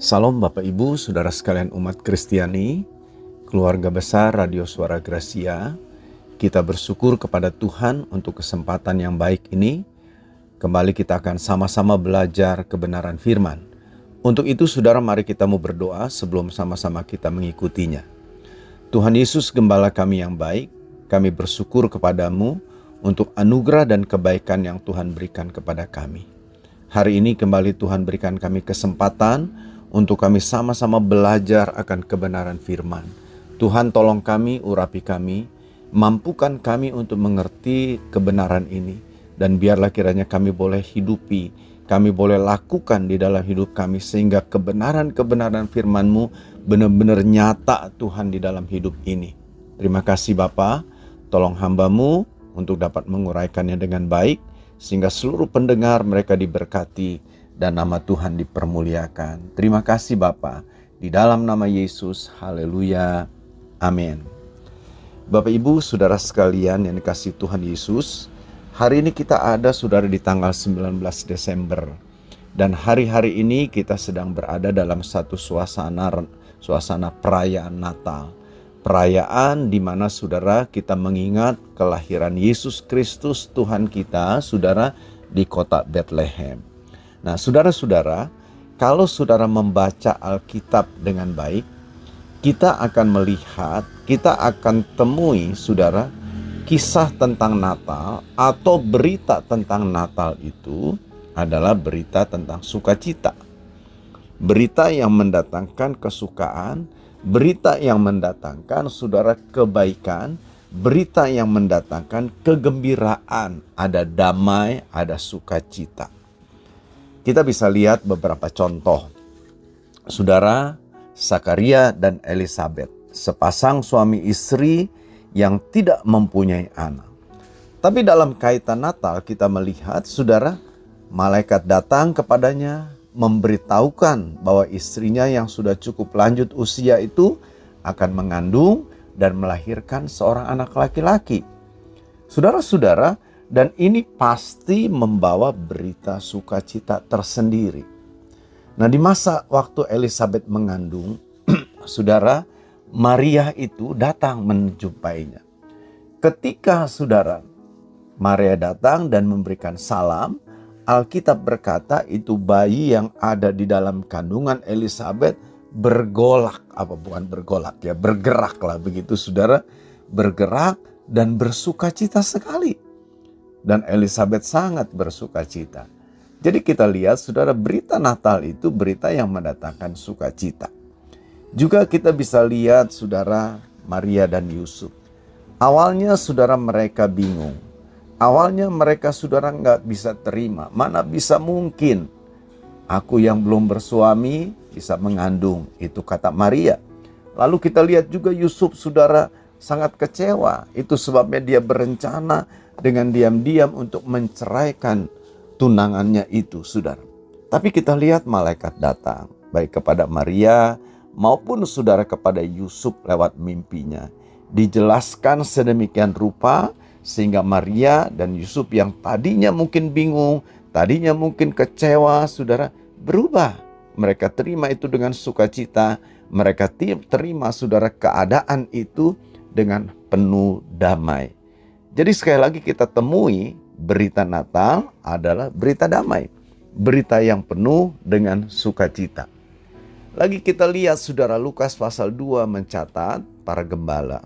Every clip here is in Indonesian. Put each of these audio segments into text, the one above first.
Salam Bapak Ibu, Saudara sekalian umat Kristiani, keluarga besar Radio Suara Gracia. Kita bersyukur kepada Tuhan untuk kesempatan yang baik ini. Kembali kita akan sama-sama belajar kebenaran firman. Untuk itu saudara mari kita mau berdoa sebelum sama-sama kita mengikutinya. Tuhan Yesus gembala kami yang baik, kami bersyukur kepadamu untuk anugerah dan kebaikan yang Tuhan berikan kepada kami. Hari ini kembali Tuhan berikan kami kesempatan untuk kami sama-sama belajar akan kebenaran firman. Tuhan tolong kami, urapi kami, mampukan kami untuk mengerti kebenaran ini. Dan biarlah kiranya kami boleh hidupi, kami boleh lakukan di dalam hidup kami sehingga kebenaran-kebenaran firman-Mu benar-benar nyata Tuhan di dalam hidup ini. Terima kasih Bapa, tolong hambamu untuk dapat menguraikannya dengan baik sehingga seluruh pendengar mereka diberkati dan nama Tuhan dipermuliakan. Terima kasih Bapa. Di dalam nama Yesus, haleluya. Amin. Bapak Ibu, Saudara sekalian yang dikasih Tuhan Yesus, hari ini kita ada Saudara di tanggal 19 Desember. Dan hari-hari ini kita sedang berada dalam satu suasana suasana perayaan Natal. Perayaan di mana saudara kita mengingat kelahiran Yesus Kristus Tuhan kita, saudara, di kota Bethlehem. Nah, saudara-saudara, kalau saudara membaca Alkitab dengan baik, kita akan melihat, kita akan temui, saudara, kisah tentang Natal atau berita tentang Natal itu adalah berita tentang sukacita. Berita yang mendatangkan kesukaan, berita yang mendatangkan saudara kebaikan, berita yang mendatangkan kegembiraan, ada damai, ada sukacita kita bisa lihat beberapa contoh. Saudara Sakaria dan Elizabeth, sepasang suami istri yang tidak mempunyai anak. Tapi dalam kaitan Natal kita melihat saudara malaikat datang kepadanya memberitahukan bahwa istrinya yang sudah cukup lanjut usia itu akan mengandung dan melahirkan seorang anak laki-laki. Saudara-saudara, dan ini pasti membawa berita sukacita tersendiri. Nah, di masa waktu Elizabeth mengandung, saudara, Maria itu datang menjumpainya. Ketika saudara Maria datang dan memberikan salam, Alkitab berkata itu bayi yang ada di dalam kandungan Elizabeth bergolak, apa bukan bergolak ya, bergeraklah begitu saudara, bergerak dan bersukacita sekali dan Elizabeth sangat bersuka cita. Jadi kita lihat saudara berita Natal itu berita yang mendatangkan sukacita. Juga kita bisa lihat saudara Maria dan Yusuf. Awalnya saudara mereka bingung. Awalnya mereka saudara nggak bisa terima. Mana bisa mungkin aku yang belum bersuami bisa mengandung. Itu kata Maria. Lalu kita lihat juga Yusuf saudara sangat kecewa. Itu sebabnya dia berencana dengan diam-diam untuk menceraikan tunangannya itu, saudara. Tapi kita lihat malaikat datang, baik kepada Maria maupun saudara kepada Yusuf lewat mimpinya. Dijelaskan sedemikian rupa sehingga Maria dan Yusuf yang tadinya mungkin bingung, tadinya mungkin kecewa, saudara, berubah. Mereka terima itu dengan sukacita, mereka terima saudara keadaan itu dengan penuh damai. Jadi sekali lagi kita temui berita Natal adalah berita damai. Berita yang penuh dengan sukacita. Lagi kita lihat saudara Lukas pasal 2 mencatat para gembala.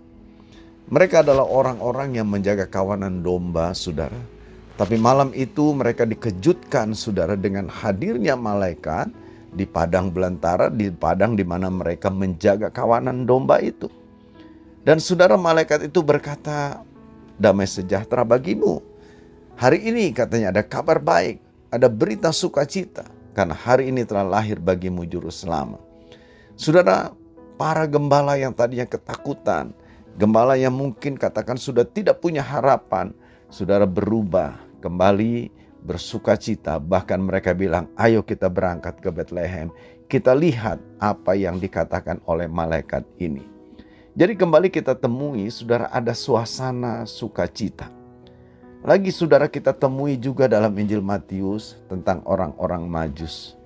Mereka adalah orang-orang yang menjaga kawanan domba saudara. Tapi malam itu mereka dikejutkan saudara dengan hadirnya malaikat di padang belantara, di padang di mana mereka menjaga kawanan domba itu. Dan saudara malaikat itu berkata, damai sejahtera bagimu. Hari ini katanya ada kabar baik, ada berita sukacita karena hari ini telah lahir bagimu juru selamat. Saudara, para gembala yang tadinya ketakutan, gembala yang mungkin katakan sudah tidak punya harapan, saudara berubah kembali bersukacita. Bahkan mereka bilang, ayo kita berangkat ke Bethlehem. Kita lihat apa yang dikatakan oleh malaikat ini. Jadi kembali kita temui saudara ada suasana sukacita. Lagi saudara kita temui juga dalam Injil Matius tentang orang-orang majus.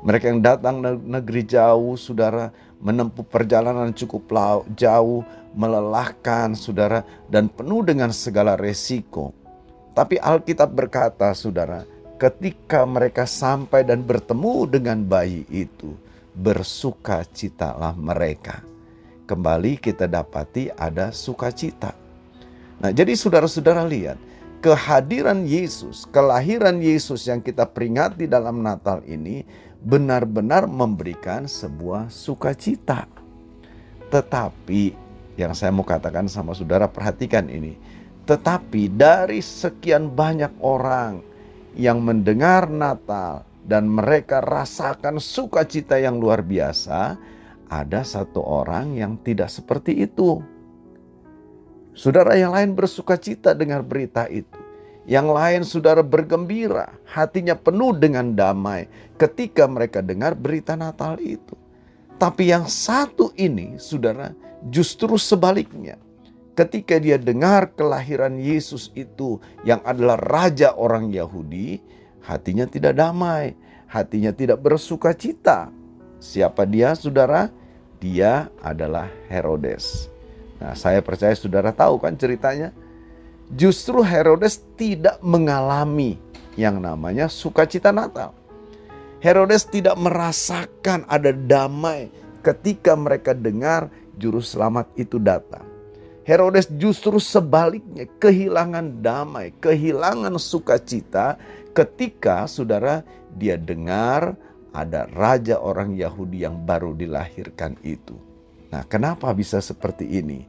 Mereka yang datang negeri jauh, saudara, menempuh perjalanan cukup jauh, melelahkan, saudara, dan penuh dengan segala resiko. Tapi Alkitab berkata, saudara, ketika mereka sampai dan bertemu dengan bayi itu, bersukacitalah mereka. Kembali kita dapati ada sukacita. Nah, jadi saudara-saudara lihat, kehadiran Yesus, kelahiran Yesus yang kita peringati dalam Natal ini benar-benar memberikan sebuah sukacita. Tetapi yang saya mau katakan sama saudara perhatikan ini. Tetapi dari sekian banyak orang yang mendengar Natal dan mereka rasakan sukacita yang luar biasa, ada satu orang yang tidak seperti itu. Saudara yang lain bersukacita dengar berita itu. Yang lain saudara bergembira, hatinya penuh dengan damai ketika mereka dengar berita Natal itu. Tapi yang satu ini, saudara, justru sebaliknya. Ketika dia dengar kelahiran Yesus itu yang adalah raja orang Yahudi, hatinya tidak damai, hatinya tidak bersuka cita. Siapa dia, saudara? Dia adalah Herodes. Nah, saya percaya saudara tahu kan ceritanya justru Herodes tidak mengalami yang namanya sukacita Natal. Herodes tidak merasakan ada damai ketika mereka dengar juru selamat itu datang. Herodes justru sebaliknya kehilangan damai, kehilangan sukacita ketika saudara dia dengar ada raja orang Yahudi yang baru dilahirkan itu. Nah, kenapa bisa seperti ini?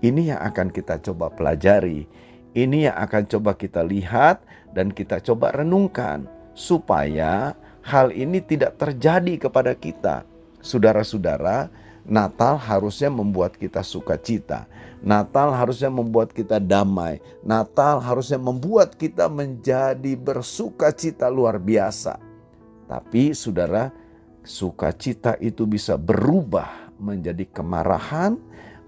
Ini yang akan kita coba pelajari ini yang akan coba kita lihat dan kita coba renungkan supaya hal ini tidak terjadi kepada kita. Saudara-saudara, Natal harusnya membuat kita sukacita. Natal harusnya membuat kita damai. Natal harusnya membuat kita menjadi bersukacita luar biasa. Tapi saudara, sukacita itu bisa berubah menjadi kemarahan,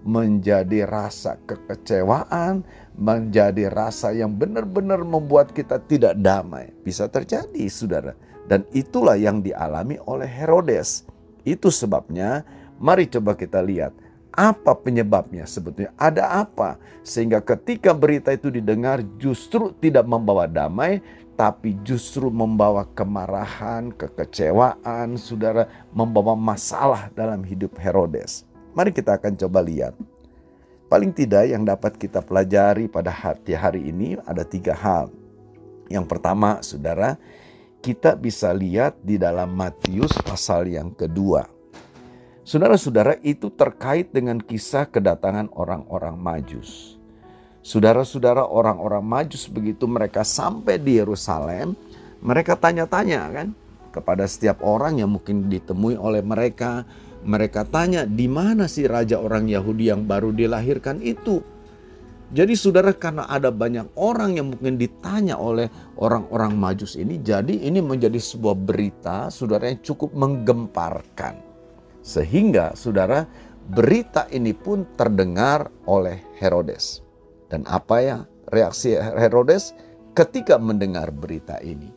menjadi rasa kekecewaan, menjadi rasa yang benar-benar membuat kita tidak damai. Bisa terjadi, saudara. Dan itulah yang dialami oleh Herodes. Itu sebabnya, mari coba kita lihat apa penyebabnya sebetulnya. Ada apa sehingga ketika berita itu didengar justru tidak membawa damai, tapi justru membawa kemarahan, kekecewaan, saudara, membawa masalah dalam hidup Herodes. Mari kita akan coba lihat. Paling tidak yang dapat kita pelajari pada hati hari ini ada tiga hal. Yang pertama, saudara, kita bisa lihat di dalam Matius pasal yang kedua. Saudara-saudara, itu terkait dengan kisah kedatangan orang-orang Majus. Saudara-saudara, orang-orang Majus begitu mereka sampai di Yerusalem, mereka tanya-tanya kan kepada setiap orang yang mungkin ditemui oleh mereka, mereka tanya, di mana sih raja orang Yahudi yang baru dilahirkan itu? Jadi saudara karena ada banyak orang yang mungkin ditanya oleh orang-orang majus ini. Jadi ini menjadi sebuah berita saudara yang cukup menggemparkan. Sehingga saudara berita ini pun terdengar oleh Herodes. Dan apa ya reaksi Herodes ketika mendengar berita ini?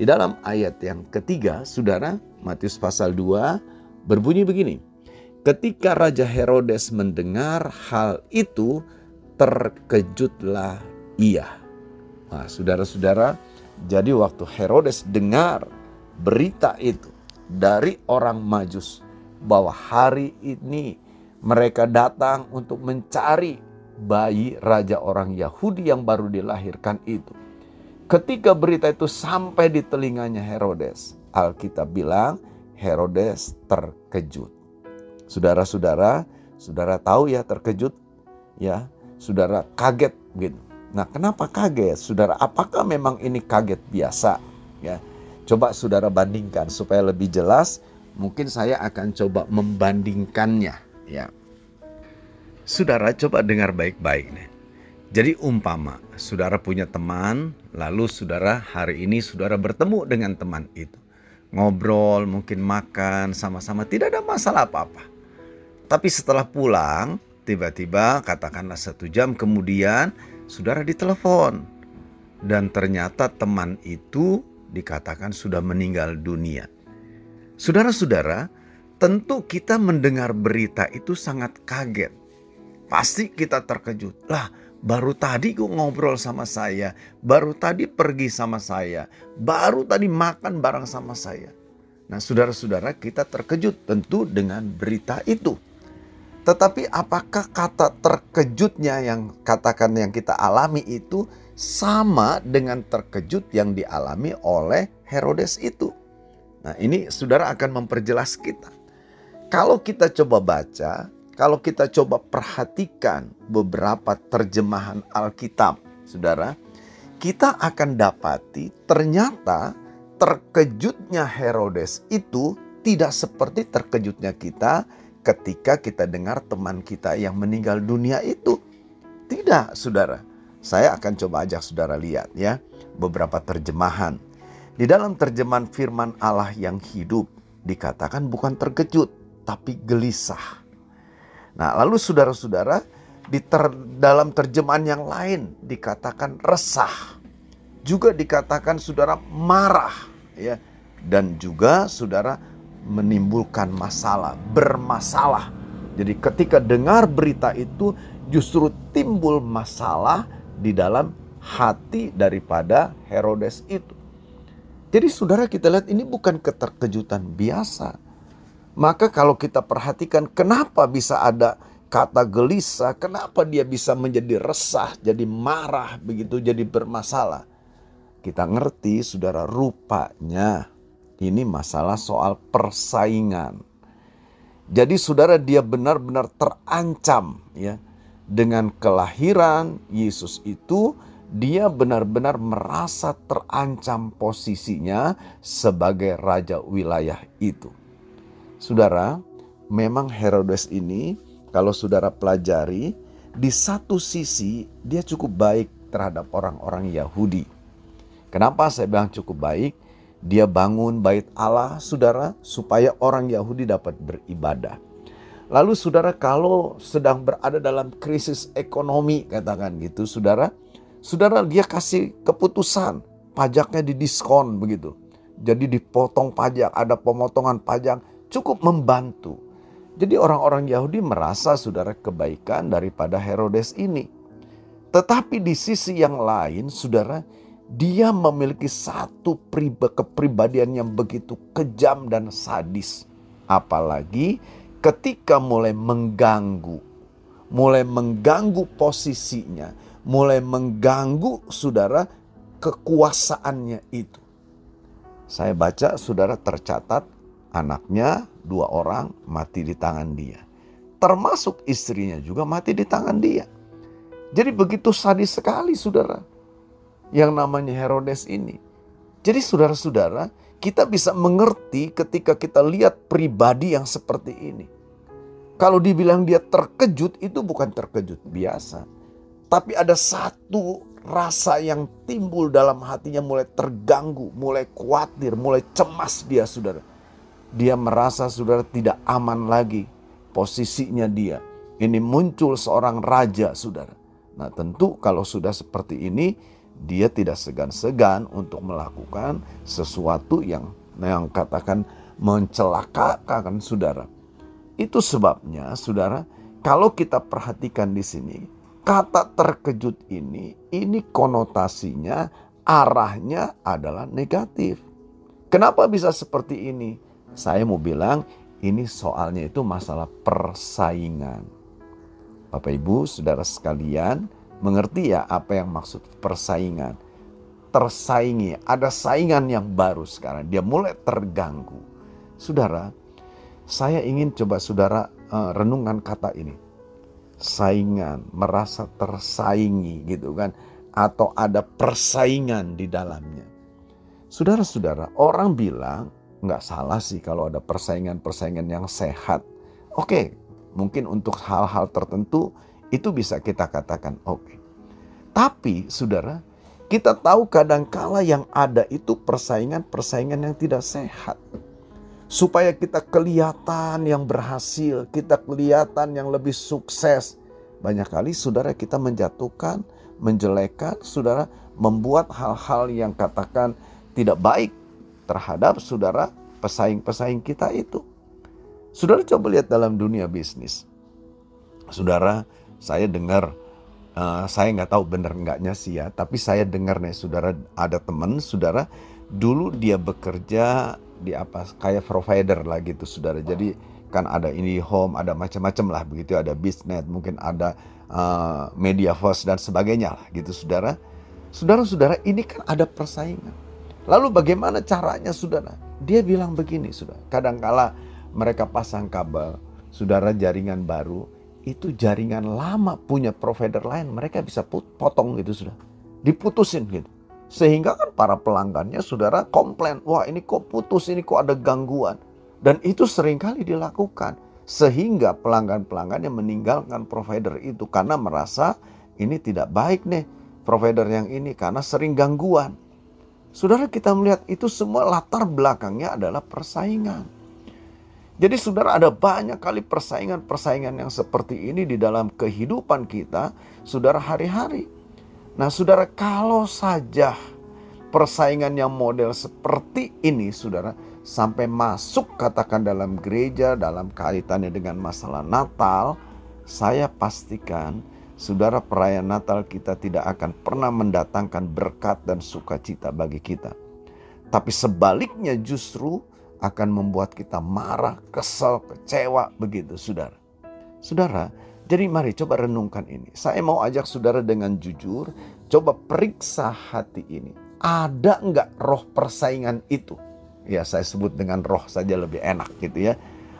Di dalam ayat yang ketiga saudara Matius pasal 2 berbunyi begini. Ketika Raja Herodes mendengar hal itu, terkejutlah ia. Nah, saudara-saudara, jadi waktu Herodes dengar berita itu dari orang Majus bahwa hari ini mereka datang untuk mencari bayi raja orang Yahudi yang baru dilahirkan itu. Ketika berita itu sampai di telinganya Herodes, Alkitab bilang Herodes terkejut. Saudara-saudara, saudara tahu ya terkejut? Ya, saudara kaget gitu. Nah, kenapa kaget? Saudara, apakah memang ini kaget biasa? Ya. Coba saudara bandingkan supaya lebih jelas. Mungkin saya akan coba membandingkannya, ya. Saudara coba dengar baik-baik nih. Jadi umpama saudara punya teman, lalu saudara hari ini saudara bertemu dengan teman itu ngobrol, mungkin makan sama-sama, tidak ada masalah apa-apa. Tapi setelah pulang, tiba-tiba katakanlah satu jam kemudian, saudara ditelepon. Dan ternyata teman itu dikatakan sudah meninggal dunia. Saudara-saudara, tentu kita mendengar berita itu sangat kaget. Pasti kita terkejut. Lah, baru tadi kok ngobrol sama saya, baru tadi pergi sama saya, baru tadi makan bareng sama saya. Nah, saudara-saudara, kita terkejut tentu dengan berita itu. Tetapi apakah kata terkejutnya yang katakan yang kita alami itu sama dengan terkejut yang dialami oleh Herodes itu? Nah, ini saudara akan memperjelas kita. Kalau kita coba baca, kalau kita coba perhatikan beberapa terjemahan Alkitab, saudara, kita akan dapati ternyata terkejutnya Herodes itu tidak seperti terkejutnya kita ketika kita dengar teman kita yang meninggal dunia itu. Tidak, saudara. Saya akan coba ajak saudara lihat ya beberapa terjemahan. Di dalam terjemahan firman Allah yang hidup dikatakan bukan terkejut tapi gelisah. Nah, lalu saudara-saudara di ter, dalam terjemahan yang lain dikatakan resah. Juga dikatakan saudara marah ya dan juga saudara menimbulkan masalah, bermasalah. Jadi ketika dengar berita itu justru timbul masalah di dalam hati daripada Herodes itu. Jadi saudara kita lihat ini bukan keterkejutan biasa. Maka kalau kita perhatikan kenapa bisa ada kata gelisah, kenapa dia bisa menjadi resah, jadi marah begitu, jadi bermasalah. Kita ngerti saudara rupanya ini masalah soal persaingan. Jadi saudara dia benar-benar terancam ya dengan kelahiran Yesus itu dia benar-benar merasa terancam posisinya sebagai raja wilayah itu. Saudara, memang Herodes ini kalau saudara pelajari di satu sisi dia cukup baik terhadap orang-orang Yahudi. Kenapa saya bilang cukup baik? Dia bangun bait Allah, saudara, supaya orang Yahudi dapat beribadah. Lalu saudara kalau sedang berada dalam krisis ekonomi, katakan gitu, saudara, saudara dia kasih keputusan, pajaknya didiskon begitu. Jadi dipotong pajak, ada pemotongan pajak, cukup membantu. Jadi orang-orang Yahudi merasa saudara kebaikan daripada Herodes ini. Tetapi di sisi yang lain, saudara, dia memiliki satu kepribadian yang begitu kejam dan sadis. Apalagi ketika mulai mengganggu, mulai mengganggu posisinya, mulai mengganggu saudara kekuasaannya itu. Saya baca saudara tercatat anaknya dua orang mati di tangan dia. Termasuk istrinya juga mati di tangan dia. Jadi begitu sadis sekali saudara yang namanya Herodes ini. Jadi saudara-saudara, kita bisa mengerti ketika kita lihat pribadi yang seperti ini. Kalau dibilang dia terkejut, itu bukan terkejut biasa. Tapi ada satu rasa yang timbul dalam hatinya mulai terganggu, mulai khawatir, mulai cemas dia saudara. Dia merasa saudara tidak aman lagi posisinya dia. Ini muncul seorang raja saudara. Nah tentu kalau sudah seperti ini dia tidak segan-segan untuk melakukan sesuatu yang yang katakan mencelakakan saudara. Itu sebabnya saudara, kalau kita perhatikan di sini, kata terkejut ini ini konotasinya arahnya adalah negatif. Kenapa bisa seperti ini? Saya mau bilang ini soalnya itu masalah persaingan. Bapak Ibu, Saudara sekalian, Mengerti ya apa yang maksud persaingan? Tersaingi, ada saingan yang baru sekarang. Dia mulai terganggu. Saudara, saya ingin coba saudara uh, renungan kata ini. Saingan, merasa tersaingi gitu kan. Atau ada persaingan di dalamnya. Saudara-saudara, orang bilang nggak salah sih kalau ada persaingan-persaingan yang sehat. Oke, mungkin untuk hal-hal tertentu itu bisa kita katakan oke. Tapi saudara, kita tahu kadangkala yang ada itu persaingan-persaingan yang tidak sehat. Supaya kita kelihatan yang berhasil, kita kelihatan yang lebih sukses. Banyak kali saudara kita menjatuhkan, menjelekkan, saudara membuat hal-hal yang katakan tidak baik terhadap saudara pesaing-pesaing kita itu. Saudara coba lihat dalam dunia bisnis. Saudara, saya dengar, uh, saya nggak tahu benar enggaknya sih ya, tapi saya dengar nih, saudara ada teman, saudara dulu dia bekerja di apa kayak provider lah gitu, saudara. Jadi kan ada ini home, ada macam-macam lah begitu, ada bisnet, mungkin ada uh, media host dan sebagainya lah gitu, saudara. Saudara-saudara, ini kan ada persaingan. Lalu bagaimana caranya, saudara? Dia bilang begini, sudah. Kadangkala mereka pasang kabel, saudara jaringan baru, itu jaringan lama punya provider lain, mereka bisa potong gitu sudah. Diputusin gitu. Sehingga kan para pelanggannya saudara komplain, wah ini kok putus, ini kok ada gangguan. Dan itu sering kali dilakukan. Sehingga pelanggan-pelanggan yang meninggalkan provider itu karena merasa ini tidak baik nih provider yang ini karena sering gangguan. Saudara kita melihat itu semua latar belakangnya adalah persaingan. Jadi saudara ada banyak kali persaingan-persaingan yang seperti ini di dalam kehidupan kita, saudara hari-hari. Nah saudara kalau saja persaingan yang model seperti ini saudara sampai masuk katakan dalam gereja dalam kaitannya dengan masalah Natal, saya pastikan saudara perayaan Natal kita tidak akan pernah mendatangkan berkat dan sukacita bagi kita. Tapi sebaliknya justru akan membuat kita marah, kesal, kecewa begitu saudara. Saudara, jadi mari coba renungkan ini. Saya mau ajak saudara dengan jujur, coba periksa hati ini. Ada enggak roh persaingan itu? Ya saya sebut dengan roh saja lebih enak gitu ya.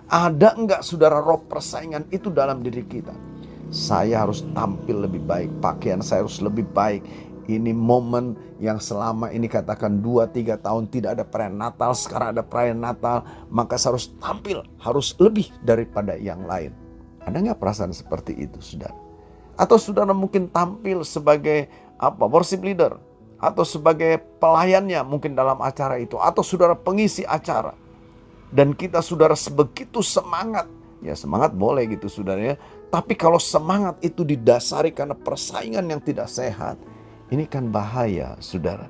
Ada enggak saudara roh persaingan itu dalam diri kita? Saya harus tampil lebih baik, pakaian saya harus lebih baik, ini momen yang selama ini katakan 2-3 tahun tidak ada perayaan Natal, sekarang ada perayaan Natal, maka saya harus tampil, harus lebih daripada yang lain. Ada nggak perasaan seperti itu, saudara? Atau saudara mungkin tampil sebagai apa worship leader, atau sebagai pelayannya mungkin dalam acara itu, atau saudara pengisi acara. Dan kita saudara sebegitu semangat, ya semangat boleh gitu saudara ya. Tapi kalau semangat itu didasari karena persaingan yang tidak sehat, ini kan bahaya, saudara.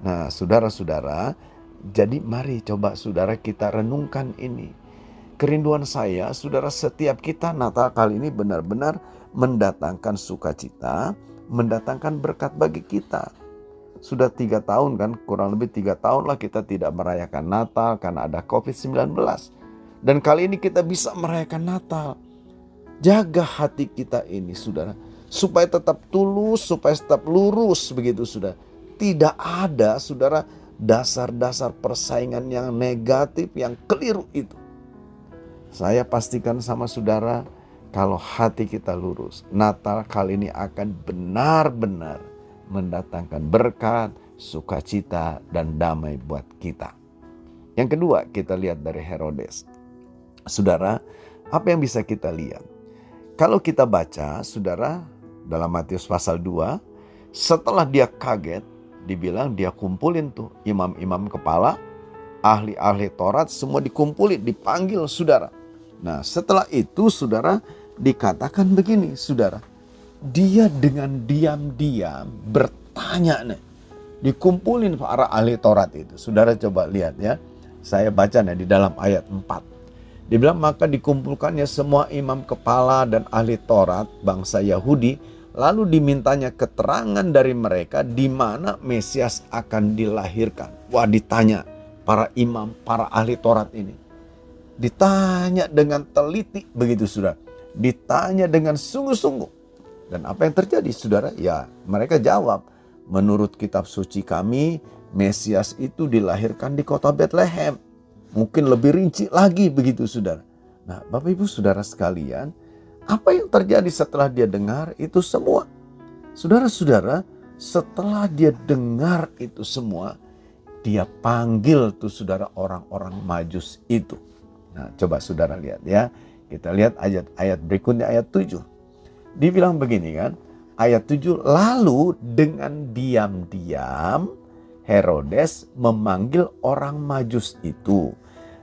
Nah, saudara-saudara, jadi mari coba saudara kita renungkan ini. Kerinduan saya, saudara, setiap kita Natal kali ini benar-benar mendatangkan sukacita, mendatangkan berkat bagi kita. Sudah tiga tahun kan, kurang lebih tiga tahun lah kita tidak merayakan Natal karena ada COVID-19. Dan kali ini kita bisa merayakan Natal. Jaga hati kita ini, saudara supaya tetap tulus, supaya tetap lurus begitu sudah. Tidak ada saudara dasar-dasar persaingan yang negatif, yang keliru itu. Saya pastikan sama saudara kalau hati kita lurus, Natal kali ini akan benar-benar mendatangkan berkat, sukacita, dan damai buat kita. Yang kedua, kita lihat dari Herodes. Saudara, apa yang bisa kita lihat? Kalau kita baca, saudara, dalam Matius pasal 2, setelah dia kaget, dibilang dia kumpulin tuh imam-imam kepala, ahli-ahli Taurat semua dikumpulin, dipanggil saudara. Nah setelah itu saudara dikatakan begini saudara. Dia dengan diam-diam bertanya nih. Dikumpulin para ahli Taurat itu. Saudara coba lihat ya. Saya baca nih di dalam ayat 4. Dibilang maka dikumpulkannya semua imam kepala dan ahli Taurat bangsa Yahudi Lalu dimintanya keterangan dari mereka di mana Mesias akan dilahirkan. Wah ditanya para imam, para ahli Taurat ini. Ditanya dengan teliti begitu saudara. Ditanya dengan sungguh-sungguh. Dan apa yang terjadi saudara? Ya mereka jawab. Menurut kitab suci kami, Mesias itu dilahirkan di kota Bethlehem. Mungkin lebih rinci lagi begitu saudara. Nah Bapak Ibu saudara sekalian, apa yang terjadi setelah dia dengar itu semua? Saudara-saudara, setelah dia dengar itu semua, dia panggil tuh saudara orang-orang majus itu. Nah, coba saudara lihat ya. Kita lihat ayat-ayat berikutnya ayat 7. Dibilang begini kan, ayat 7, lalu dengan diam-diam Herodes memanggil orang majus itu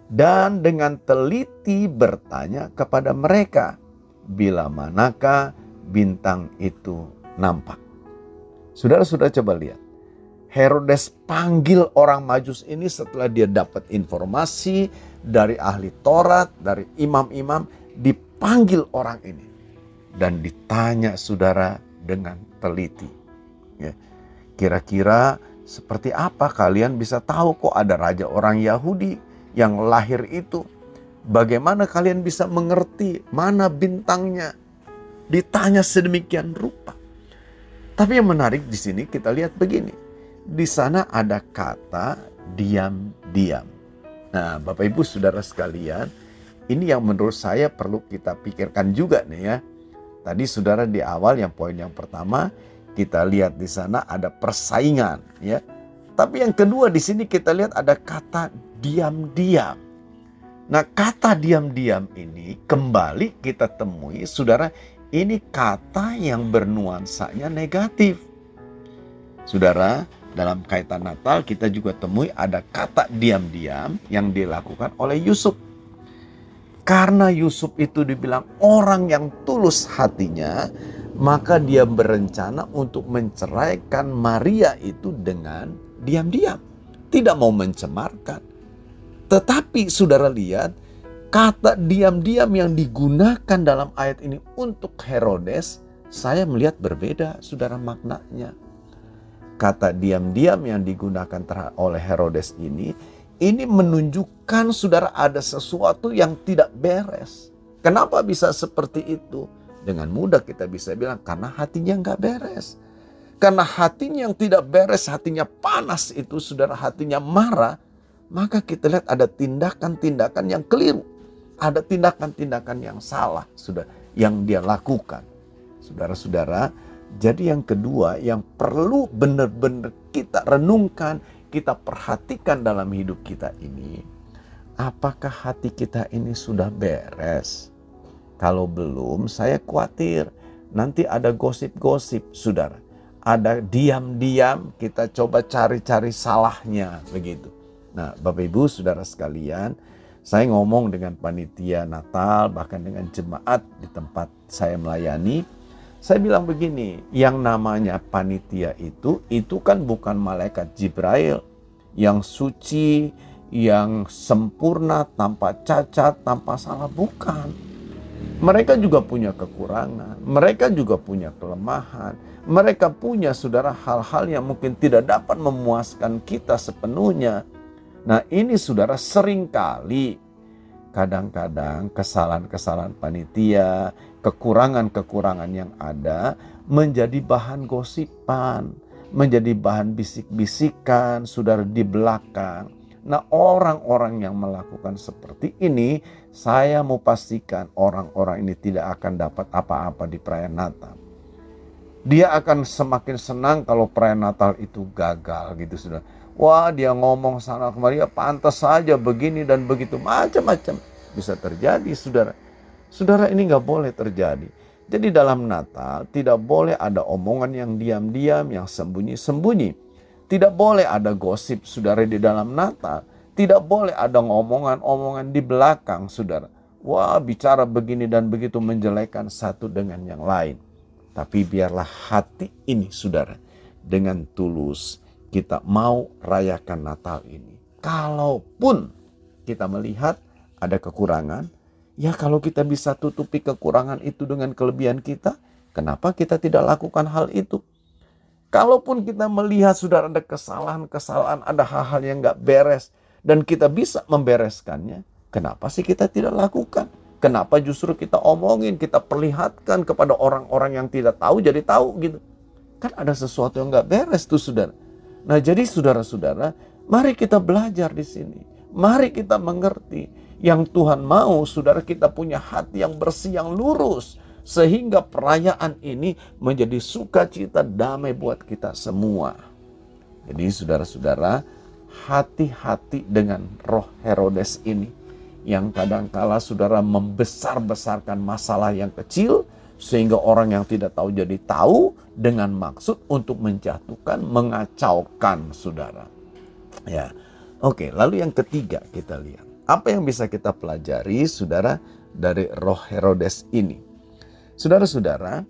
dan dengan teliti bertanya kepada mereka, bila manakah bintang itu nampak. Saudara sudah coba lihat. Herodes panggil orang Majus ini setelah dia dapat informasi dari ahli Taurat, dari imam-imam, dipanggil orang ini dan ditanya saudara dengan teliti. Ya. Kira-kira seperti apa kalian bisa tahu kok ada raja orang Yahudi yang lahir itu? Bagaimana kalian bisa mengerti mana bintangnya? Ditanya sedemikian rupa. Tapi yang menarik di sini kita lihat begini. Di sana ada kata diam-diam. Nah, Bapak Ibu Saudara sekalian, ini yang menurut saya perlu kita pikirkan juga nih ya. Tadi Saudara di awal yang poin yang pertama kita lihat di sana ada persaingan ya. Tapi yang kedua di sini kita lihat ada kata diam-diam. Nah, kata diam-diam ini kembali kita temui Saudara, ini kata yang bernuansanya negatif. Saudara, dalam kaitan Natal kita juga temui ada kata diam-diam yang dilakukan oleh Yusuf. Karena Yusuf itu dibilang orang yang tulus hatinya, maka dia berencana untuk menceraikan Maria itu dengan diam-diam, tidak mau mencemarkan. Tetapi saudara lihat, kata diam-diam yang digunakan dalam ayat ini untuk Herodes, saya melihat berbeda saudara maknanya. Kata diam-diam yang digunakan oleh Herodes ini, ini menunjukkan saudara ada sesuatu yang tidak beres. Kenapa bisa seperti itu? Dengan mudah kita bisa bilang karena hatinya nggak beres. Karena hatinya yang tidak beres, hatinya panas itu, saudara hatinya marah, maka kita lihat ada tindakan-tindakan yang keliru. Ada tindakan-tindakan yang salah sudah yang dia lakukan. Saudara-saudara, jadi yang kedua yang perlu benar-benar kita renungkan, kita perhatikan dalam hidup kita ini, apakah hati kita ini sudah beres? Kalau belum, saya khawatir nanti ada gosip-gosip, saudara. Ada diam-diam kita coba cari-cari salahnya begitu. Nah, Bapak Ibu, saudara sekalian, saya ngomong dengan panitia Natal, bahkan dengan jemaat di tempat saya melayani. Saya bilang begini, yang namanya panitia itu, itu kan bukan malaikat Jibril yang suci, yang sempurna, tanpa cacat, tanpa salah, bukan mereka juga punya kekurangan, mereka juga punya kelemahan, mereka punya saudara hal-hal yang mungkin tidak dapat memuaskan kita sepenuhnya. Nah, ini saudara sering kali kadang-kadang kesalahan-kesalahan panitia, kekurangan-kekurangan yang ada menjadi bahan gosipan, menjadi bahan bisik-bisikan saudara di belakang. Nah, orang-orang yang melakukan seperti ini, saya mau pastikan orang-orang ini tidak akan dapat apa-apa di perayaan Natal. Dia akan semakin senang kalau perayaan Natal itu gagal gitu sudah. Wah, dia ngomong sana kemari, ya pantas saja begini dan begitu macam-macam bisa terjadi, saudara. Saudara ini nggak boleh terjadi. Jadi dalam Natal tidak boleh ada omongan yang diam-diam, yang sembunyi-sembunyi tidak boleh ada gosip saudara di dalam Natal. Tidak boleh ada ngomongan-omongan di belakang saudara. Wah bicara begini dan begitu menjelekan satu dengan yang lain. Tapi biarlah hati ini saudara. Dengan tulus kita mau rayakan Natal ini. Kalaupun kita melihat ada kekurangan. Ya kalau kita bisa tutupi kekurangan itu dengan kelebihan kita. Kenapa kita tidak lakukan hal itu? Kalaupun kita melihat sudah ada kesalahan-kesalahan, ada hal-hal yang nggak beres, dan kita bisa membereskannya, kenapa sih kita tidak lakukan? Kenapa justru kita omongin, kita perlihatkan kepada orang-orang yang tidak tahu jadi tahu gitu. Kan ada sesuatu yang nggak beres tuh saudara. Nah jadi saudara-saudara, mari kita belajar di sini. Mari kita mengerti yang Tuhan mau saudara kita punya hati yang bersih, yang lurus sehingga perayaan ini menjadi sukacita damai buat kita semua. Jadi saudara-saudara, hati-hati dengan roh Herodes ini yang kadangkala saudara membesar-besarkan masalah yang kecil sehingga orang yang tidak tahu jadi tahu dengan maksud untuk menjatuhkan, mengacaukan saudara. Ya. Oke, lalu yang ketiga kita lihat. Apa yang bisa kita pelajari saudara dari roh Herodes ini? Saudara-saudara,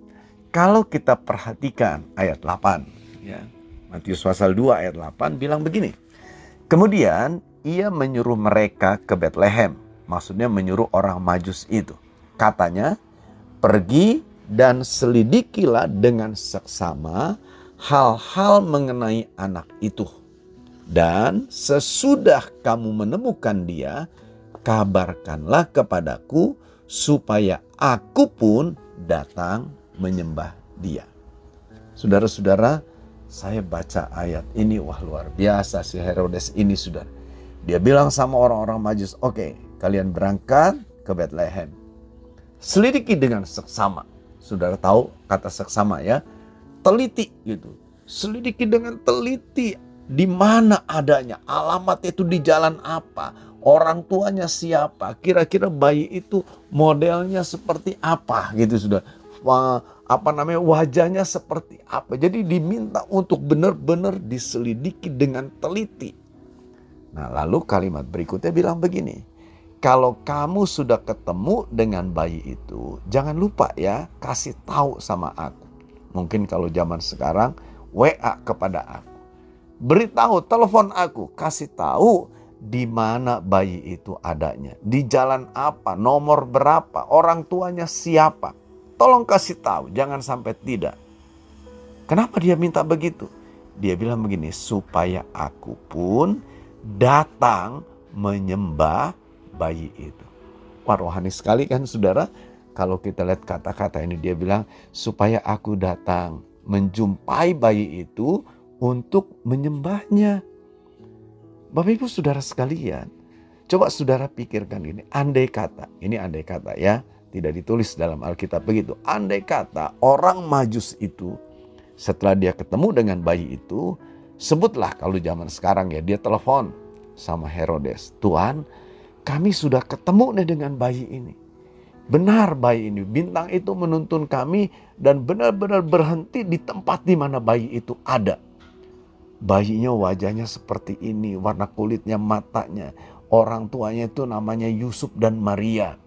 kalau kita perhatikan ayat 8 ya. Matius pasal 2 ayat 8 bilang begini. Kemudian ia menyuruh mereka ke Bethlehem. Maksudnya menyuruh orang majus itu. Katanya, pergi dan selidikilah dengan seksama hal-hal mengenai anak itu. Dan sesudah kamu menemukan dia, kabarkanlah kepadaku supaya aku pun datang menyembah dia. Saudara-saudara, saya baca ayat ini, wah luar biasa si Herodes ini sudah. Dia bilang sama orang-orang majus, oke okay, kalian berangkat ke Bethlehem. Selidiki dengan seksama. Saudara tahu kata seksama ya, teliti gitu. Selidiki dengan teliti di mana adanya, alamat itu di jalan apa, orang tuanya siapa, kira-kira bayi itu modelnya seperti apa gitu sudah apa namanya wajahnya seperti apa. Jadi diminta untuk benar-benar diselidiki dengan teliti. Nah, lalu kalimat berikutnya bilang begini. Kalau kamu sudah ketemu dengan bayi itu, jangan lupa ya kasih tahu sama aku. Mungkin kalau zaman sekarang WA kepada aku. Beritahu, telepon aku, kasih tahu di mana bayi itu adanya, di jalan apa, nomor berapa, orang tuanya siapa Tolong kasih tahu, jangan sampai tidak. Kenapa dia minta begitu? Dia bilang begini, supaya aku pun datang menyembah bayi itu. Wah rohani sekali kan saudara. Kalau kita lihat kata-kata ini dia bilang, supaya aku datang menjumpai bayi itu untuk menyembahnya. Bapak ibu saudara sekalian, coba saudara pikirkan ini. Andai kata, ini andai kata ya tidak ditulis dalam Alkitab begitu. Andai kata orang majus itu setelah dia ketemu dengan bayi itu, sebutlah kalau zaman sekarang ya dia telepon sama Herodes. Tuhan, kami sudah ketemu nih dengan bayi ini. Benar bayi ini, bintang itu menuntun kami dan benar-benar berhenti di tempat di mana bayi itu ada. Bayinya wajahnya seperti ini, warna kulitnya, matanya. Orang tuanya itu namanya Yusuf dan Maria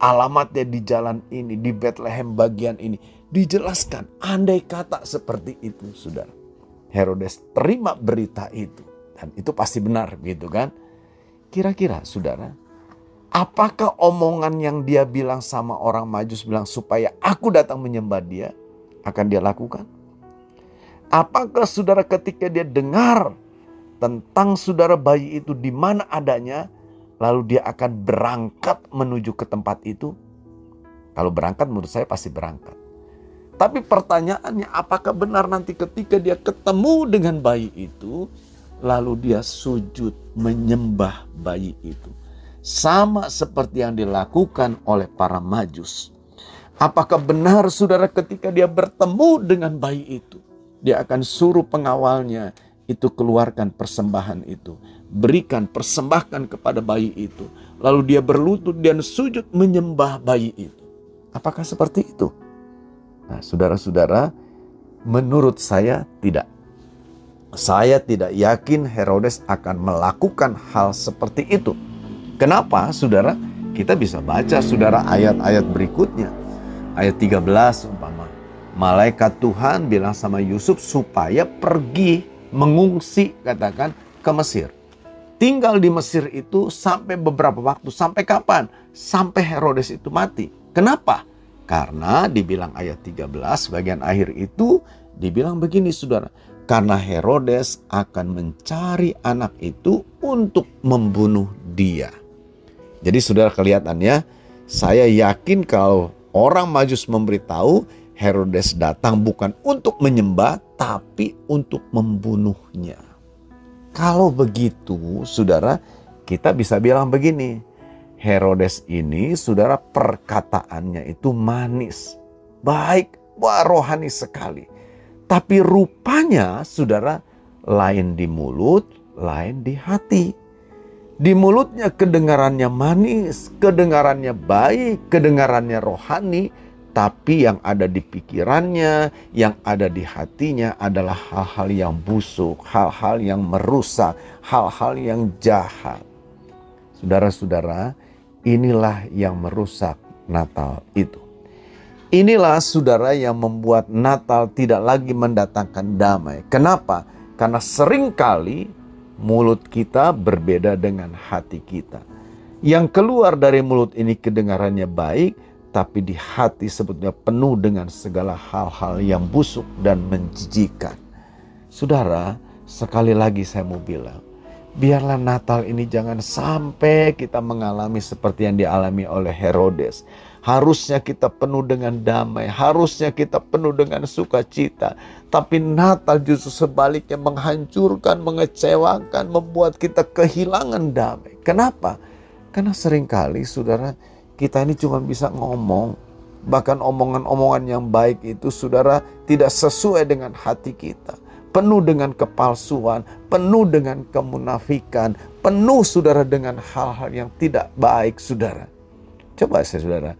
alamatnya di jalan ini, di Bethlehem bagian ini. Dijelaskan, andai kata seperti itu, saudara. Herodes terima berita itu. Dan itu pasti benar gitu kan. Kira-kira saudara, apakah omongan yang dia bilang sama orang majus bilang supaya aku datang menyembah dia, akan dia lakukan? Apakah saudara ketika dia dengar tentang saudara bayi itu di mana adanya, lalu dia akan berangkat menuju ke tempat itu? Kalau berangkat menurut saya pasti berangkat. Tapi pertanyaannya apakah benar nanti ketika dia ketemu dengan bayi itu, lalu dia sujud menyembah bayi itu. Sama seperti yang dilakukan oleh para majus. Apakah benar saudara ketika dia bertemu dengan bayi itu, dia akan suruh pengawalnya itu keluarkan persembahan itu berikan, persembahkan kepada bayi itu. Lalu dia berlutut dan sujud menyembah bayi itu. Apakah seperti itu? Nah, saudara-saudara, menurut saya tidak. Saya tidak yakin Herodes akan melakukan hal seperti itu. Kenapa, saudara? Kita bisa baca, saudara, ayat-ayat berikutnya. Ayat 13 umpama. Malaikat Tuhan bilang sama Yusuf supaya pergi mengungsi, katakan, ke Mesir tinggal di Mesir itu sampai beberapa waktu. Sampai kapan? Sampai Herodes itu mati. Kenapa? Karena dibilang ayat 13 bagian akhir itu dibilang begini saudara. Karena Herodes akan mencari anak itu untuk membunuh dia. Jadi saudara kelihatan ya, saya yakin kalau orang majus memberitahu Herodes datang bukan untuk menyembah tapi untuk membunuhnya. Kalau begitu, saudara, kita bisa bilang begini. Herodes ini, saudara, perkataannya itu manis. Baik, wah rohani sekali. Tapi rupanya, saudara, lain di mulut, lain di hati. Di mulutnya kedengarannya manis, kedengarannya baik, kedengarannya rohani, tapi yang ada di pikirannya, yang ada di hatinya adalah hal-hal yang busuk, hal-hal yang merusak, hal-hal yang jahat. Saudara-saudara, inilah yang merusak Natal itu. Inilah saudara yang membuat Natal tidak lagi mendatangkan damai. Kenapa? Karena sering kali mulut kita berbeda dengan hati kita. Yang keluar dari mulut ini kedengarannya baik, tapi di hati sebetulnya penuh dengan segala hal-hal yang busuk dan menjijikan. Saudara, sekali lagi saya mau bilang, biarlah Natal ini jangan sampai kita mengalami seperti yang dialami oleh Herodes. Harusnya kita penuh dengan damai, harusnya kita penuh dengan sukacita. Tapi Natal justru sebaliknya menghancurkan, mengecewakan, membuat kita kehilangan damai. Kenapa? Karena sering kali saudara kita ini cuma bisa ngomong. Bahkan omongan-omongan yang baik itu saudara tidak sesuai dengan hati kita. Penuh dengan kepalsuan, penuh dengan kemunafikan, penuh saudara dengan hal-hal yang tidak baik saudara. Coba saya saudara,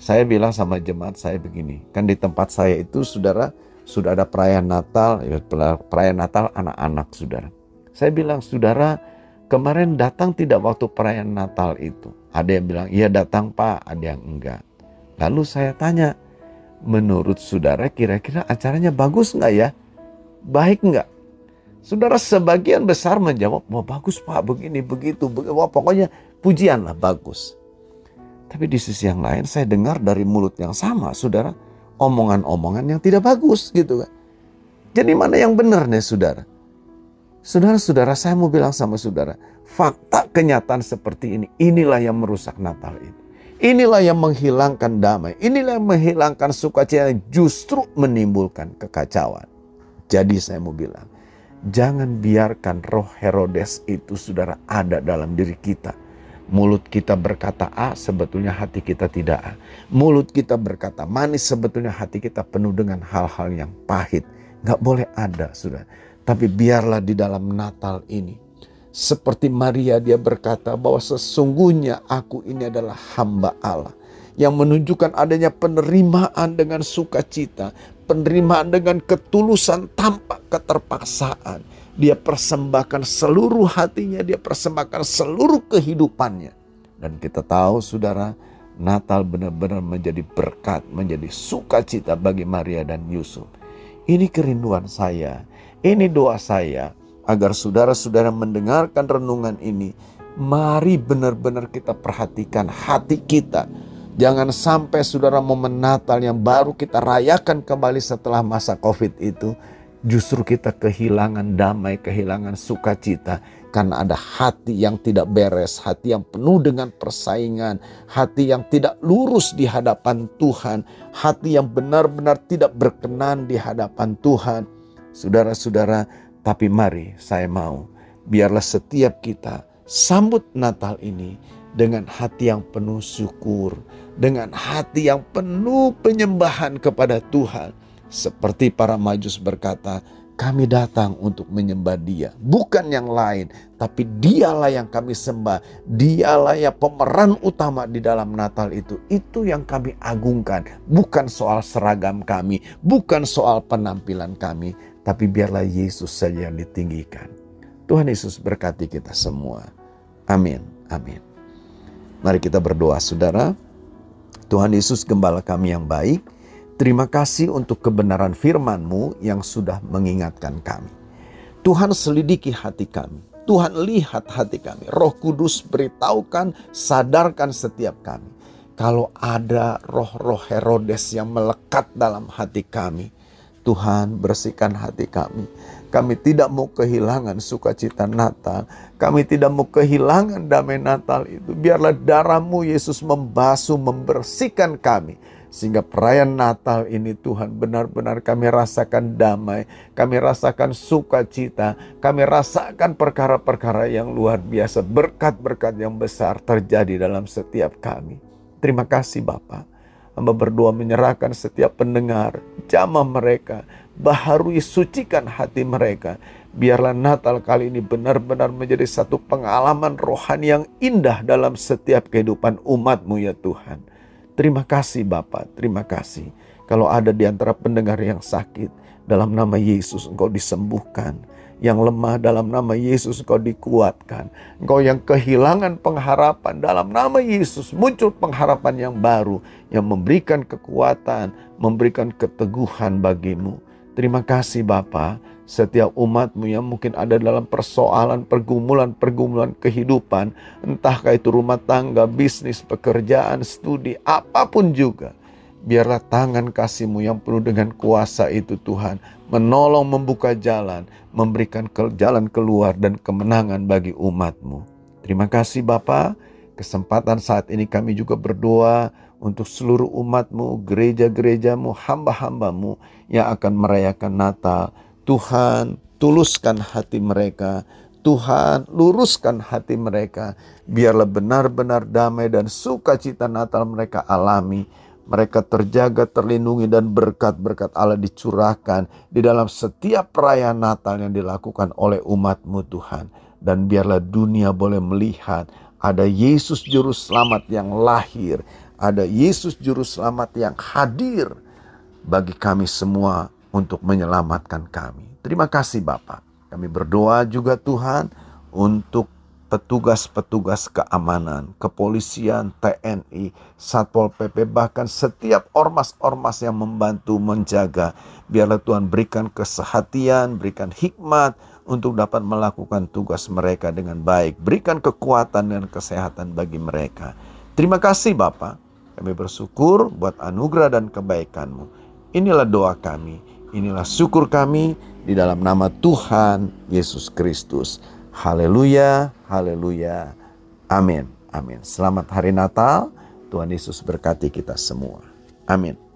saya bilang sama jemaat saya begini, kan di tempat saya itu saudara sudah ada perayaan Natal, ya, perayaan Natal anak-anak saudara. Saya bilang saudara kemarin datang tidak waktu perayaan Natal itu. Ada yang bilang, iya datang pak, ada yang enggak. Lalu saya tanya, menurut saudara kira-kira acaranya bagus nggak ya? Baik nggak? Saudara sebagian besar menjawab, wah bagus pak, begini, begitu, begitu. Wah, pokoknya pujian lah bagus. Tapi di sisi yang lain saya dengar dari mulut yang sama, saudara, omongan-omongan yang tidak bagus gitu kan. Jadi mana yang benar nih saudara? Saudara-saudara, saya mau bilang sama saudara, fakta kenyataan seperti ini, inilah yang merusak Natal itu. Inilah yang menghilangkan damai, inilah yang menghilangkan sukacita yang justru menimbulkan kekacauan. Jadi saya mau bilang, jangan biarkan roh Herodes itu saudara ada dalam diri kita. Mulut kita berkata A, sebetulnya hati kita tidak A. Mulut kita berkata manis, sebetulnya hati kita penuh dengan hal-hal yang pahit. Gak boleh ada, sudah. Tapi biarlah di dalam Natal ini, seperti Maria dia berkata bahwa sesungguhnya aku ini adalah hamba Allah. Yang menunjukkan adanya penerimaan dengan sukacita, penerimaan dengan ketulusan tanpa keterpaksaan. Dia persembahkan seluruh hatinya, dia persembahkan seluruh kehidupannya. Dan kita tahu saudara, Natal benar-benar menjadi berkat, menjadi sukacita bagi Maria dan Yusuf. Ini kerinduan saya ini doa saya agar saudara-saudara mendengarkan renungan ini. Mari benar-benar kita perhatikan hati kita. Jangan sampai saudara momen Natal yang baru kita rayakan kembali setelah masa COVID itu. Justru kita kehilangan damai, kehilangan sukacita. Karena ada hati yang tidak beres, hati yang penuh dengan persaingan, hati yang tidak lurus di hadapan Tuhan, hati yang benar-benar tidak berkenan di hadapan Tuhan Saudara-saudara, tapi mari saya mau biarlah setiap kita sambut Natal ini dengan hati yang penuh syukur, dengan hati yang penuh penyembahan kepada Tuhan. Seperti para majus berkata, kami datang untuk menyembah dia. Bukan yang lain, tapi dialah yang kami sembah. Dialah yang pemeran utama di dalam Natal itu. Itu yang kami agungkan. Bukan soal seragam kami, bukan soal penampilan kami, tapi biarlah Yesus saja yang ditinggikan. Tuhan Yesus berkati kita semua. Amin. Amin. Mari kita berdoa saudara. Tuhan Yesus gembala kami yang baik. Terima kasih untuk kebenaran firman-Mu yang sudah mengingatkan kami. Tuhan selidiki hati kami. Tuhan lihat hati kami. Roh Kudus beritahukan, sadarkan setiap kami. Kalau ada roh-roh Herodes yang melekat dalam hati kami, Tuhan bersihkan hati kami. Kami tidak mau kehilangan sukacita Natal. Kami tidak mau kehilangan damai Natal itu. Biarlah darahmu Yesus membasuh, membersihkan kami. Sehingga perayaan Natal ini Tuhan benar-benar kami rasakan damai. Kami rasakan sukacita. Kami rasakan perkara-perkara yang luar biasa. Berkat-berkat yang besar terjadi dalam setiap kami. Terima kasih Bapak. Hamba berdoa menyerahkan setiap pendengar, jamah mereka, baharui sucikan hati mereka. Biarlah Natal kali ini benar-benar menjadi satu pengalaman rohani yang indah dalam setiap kehidupan umatmu ya Tuhan. Terima kasih Bapak, terima kasih. Kalau ada di antara pendengar yang sakit, dalam nama Yesus engkau disembuhkan yang lemah dalam nama Yesus engkau dikuatkan. Engkau yang kehilangan pengharapan dalam nama Yesus muncul pengharapan yang baru yang memberikan kekuatan, memberikan keteguhan bagimu. Terima kasih Bapa. Setiap umatmu yang mungkin ada dalam persoalan, pergumulan-pergumulan kehidupan, entahkah itu rumah tangga, bisnis, pekerjaan, studi, apa pun juga. Biarlah tangan kasihmu yang penuh dengan kuasa itu Tuhan, menolong membuka jalan, memberikan ke jalan keluar dan kemenangan bagi umatmu. Terima kasih Bapak, kesempatan saat ini kami juga berdoa untuk seluruh umatmu, gereja-gerejamu, hamba-hambamu yang akan merayakan Natal, Tuhan, tuluskan hati mereka. Tuhan, luruskan hati mereka. Biarlah benar-benar damai dan sukacita Natal mereka alami. Mereka terjaga, terlindungi, dan berkat-berkat Allah dicurahkan di dalam setiap perayaan Natal yang dilakukan oleh umatmu Tuhan. Dan biarlah dunia boleh melihat ada Yesus Juru Selamat yang lahir. Ada Yesus Juru Selamat yang hadir bagi kami semua untuk menyelamatkan kami. Terima kasih Bapak. Kami berdoa juga Tuhan untuk petugas-petugas keamanan, kepolisian, TNI, Satpol PP, bahkan setiap ormas-ormas yang membantu menjaga. Biarlah Tuhan berikan kesehatian, berikan hikmat untuk dapat melakukan tugas mereka dengan baik. Berikan kekuatan dan kesehatan bagi mereka. Terima kasih Bapak. Kami bersyukur buat anugerah dan kebaikanmu. Inilah doa kami Inilah syukur kami di dalam nama Tuhan Yesus Kristus. Haleluya, haleluya. Amin, amin. Selamat hari Natal. Tuhan Yesus berkati kita semua. Amin.